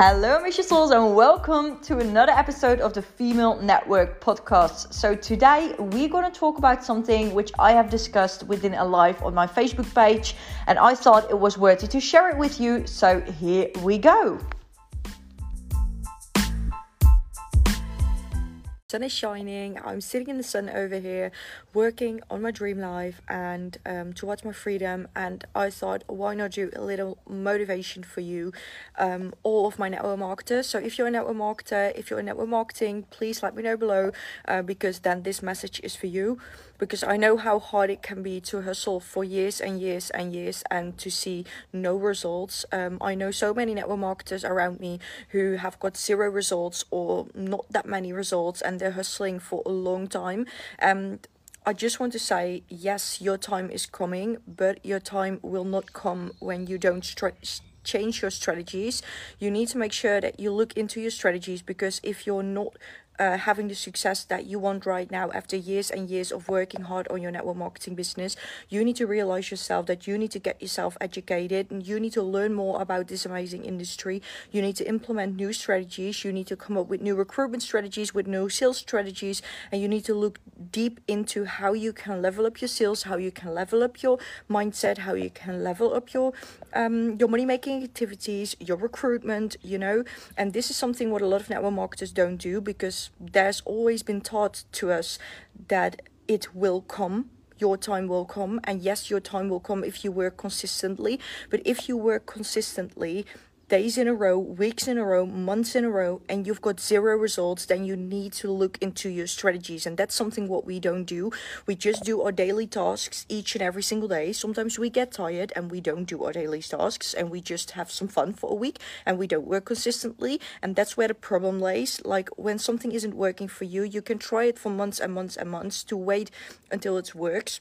Hello, Ambitious Souls, and welcome to another episode of the Female Network podcast. So, today we're going to talk about something which I have discussed within a live on my Facebook page, and I thought it was worthy to share it with you. So, here we go. Sun is shining i'm sitting in the sun over here working on my dream life and um, towards my freedom and i thought why not do a little motivation for you um, all of my network marketers so if you're a network marketer if you're in network marketing please let me know below uh, because then this message is for you because I know how hard it can be to hustle for years and years and years and to see no results. Um, I know so many network marketers around me who have got zero results or not that many results and they're hustling for a long time. And I just want to say, yes, your time is coming, but your time will not come when you don't stretch change your strategies you need to make sure that you look into your strategies because if you're not uh, having the success that you want right now after years and years of working hard on your network marketing business you need to realize yourself that you need to get yourself educated and you need to learn more about this amazing industry. You need to implement new strategies. You need to come up with new recruitment strategies with new sales strategies. And you need to look deep into how you can level up your sales how you can level up your mindset how you can level up your um your money making activities your recruitment you know? And this is something what a lot of network marketers don't do because there's always been taught to us that it will come your time will come and yes your time will come if you work consistently but if you work consistently days in a row, weeks in a row, months in a row, and you've got zero results, then you need to look into your strategies. And that's something what we don't do. We just do our daily tasks each and every single day. Sometimes we get tired and we don't do our daily tasks and we just have some fun for a week and we don't work consistently. And that's where the problem lays. Like when something isn't working for you, you can try it for months and months and months to wait until it works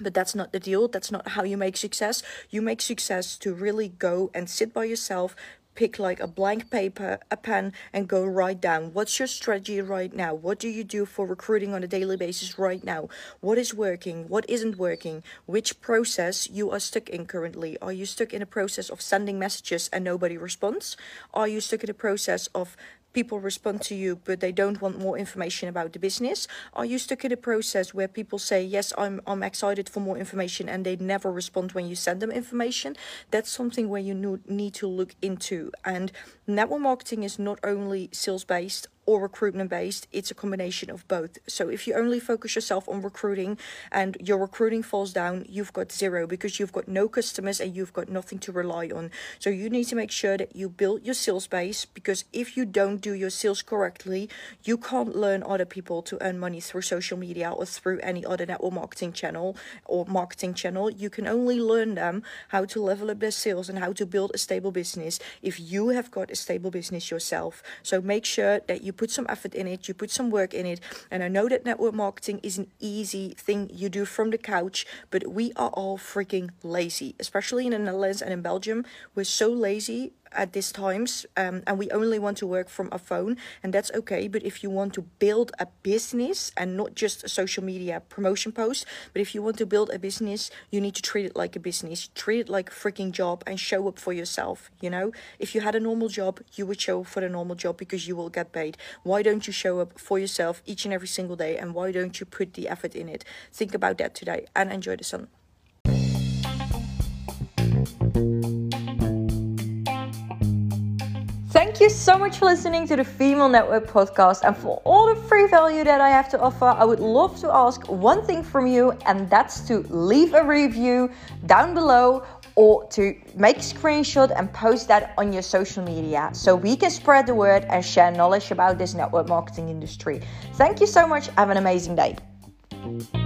but that's not the deal. That's not how you make success. You make success to really go and sit by yourself pick like a blank paper a pen and go write down. What's your strategy right now? What do you do for recruiting on a daily basis right now? What is working? What isn't working? Which process you are stuck in currently? Are you stuck in a process of sending messages and nobody responds? Are you stuck in a process of people respond to you but they don't want more information about the business? Are you stuck in a process where people say yes i'm i'm excited for more information and they never respond when you send them information? That's something where you need to look into. And network marketing is not only sales based or recruitment based, it's a combination of both. So if you only focus yourself on recruiting and your recruiting falls down, you've got zero because you've got no customers and you've got nothing to rely on. So you need to make sure that you build your sales base because if you don't do your sales correctly, you can't learn other people to earn money through social media or through any other network marketing channel or marketing channel. You can only learn them how to level up their sales and how to build a stable business if you have got a stable business yourself. So make sure that you put some effort in it, you put some work in it. And I know that network marketing is an easy thing you do from the couch, but we are all freaking lazy, especially in the Netherlands and in Belgium. We're so lazy at these times um, and we only want to work from a phone and that's okay. But if you want to build a business and not just a social media promotion post but if you want to build a business you need to treat it like a business. Treat it like a freaking job and show up for yourself you know? If you had a normal job you would show up for the normal job because you will get paid. Why don't you show up for yourself each and every single day and why don't you put the effort in it? Think about that today and enjoy the sun Thank you so much for listening to the Female Network podcast. And for all the free value that I have to offer, I would love to ask one thing from you, and that's to leave a review down below or to make a screenshot and post that on your social media so we can spread the word and share knowledge about this network marketing industry. Thank you so much. Have an amazing day.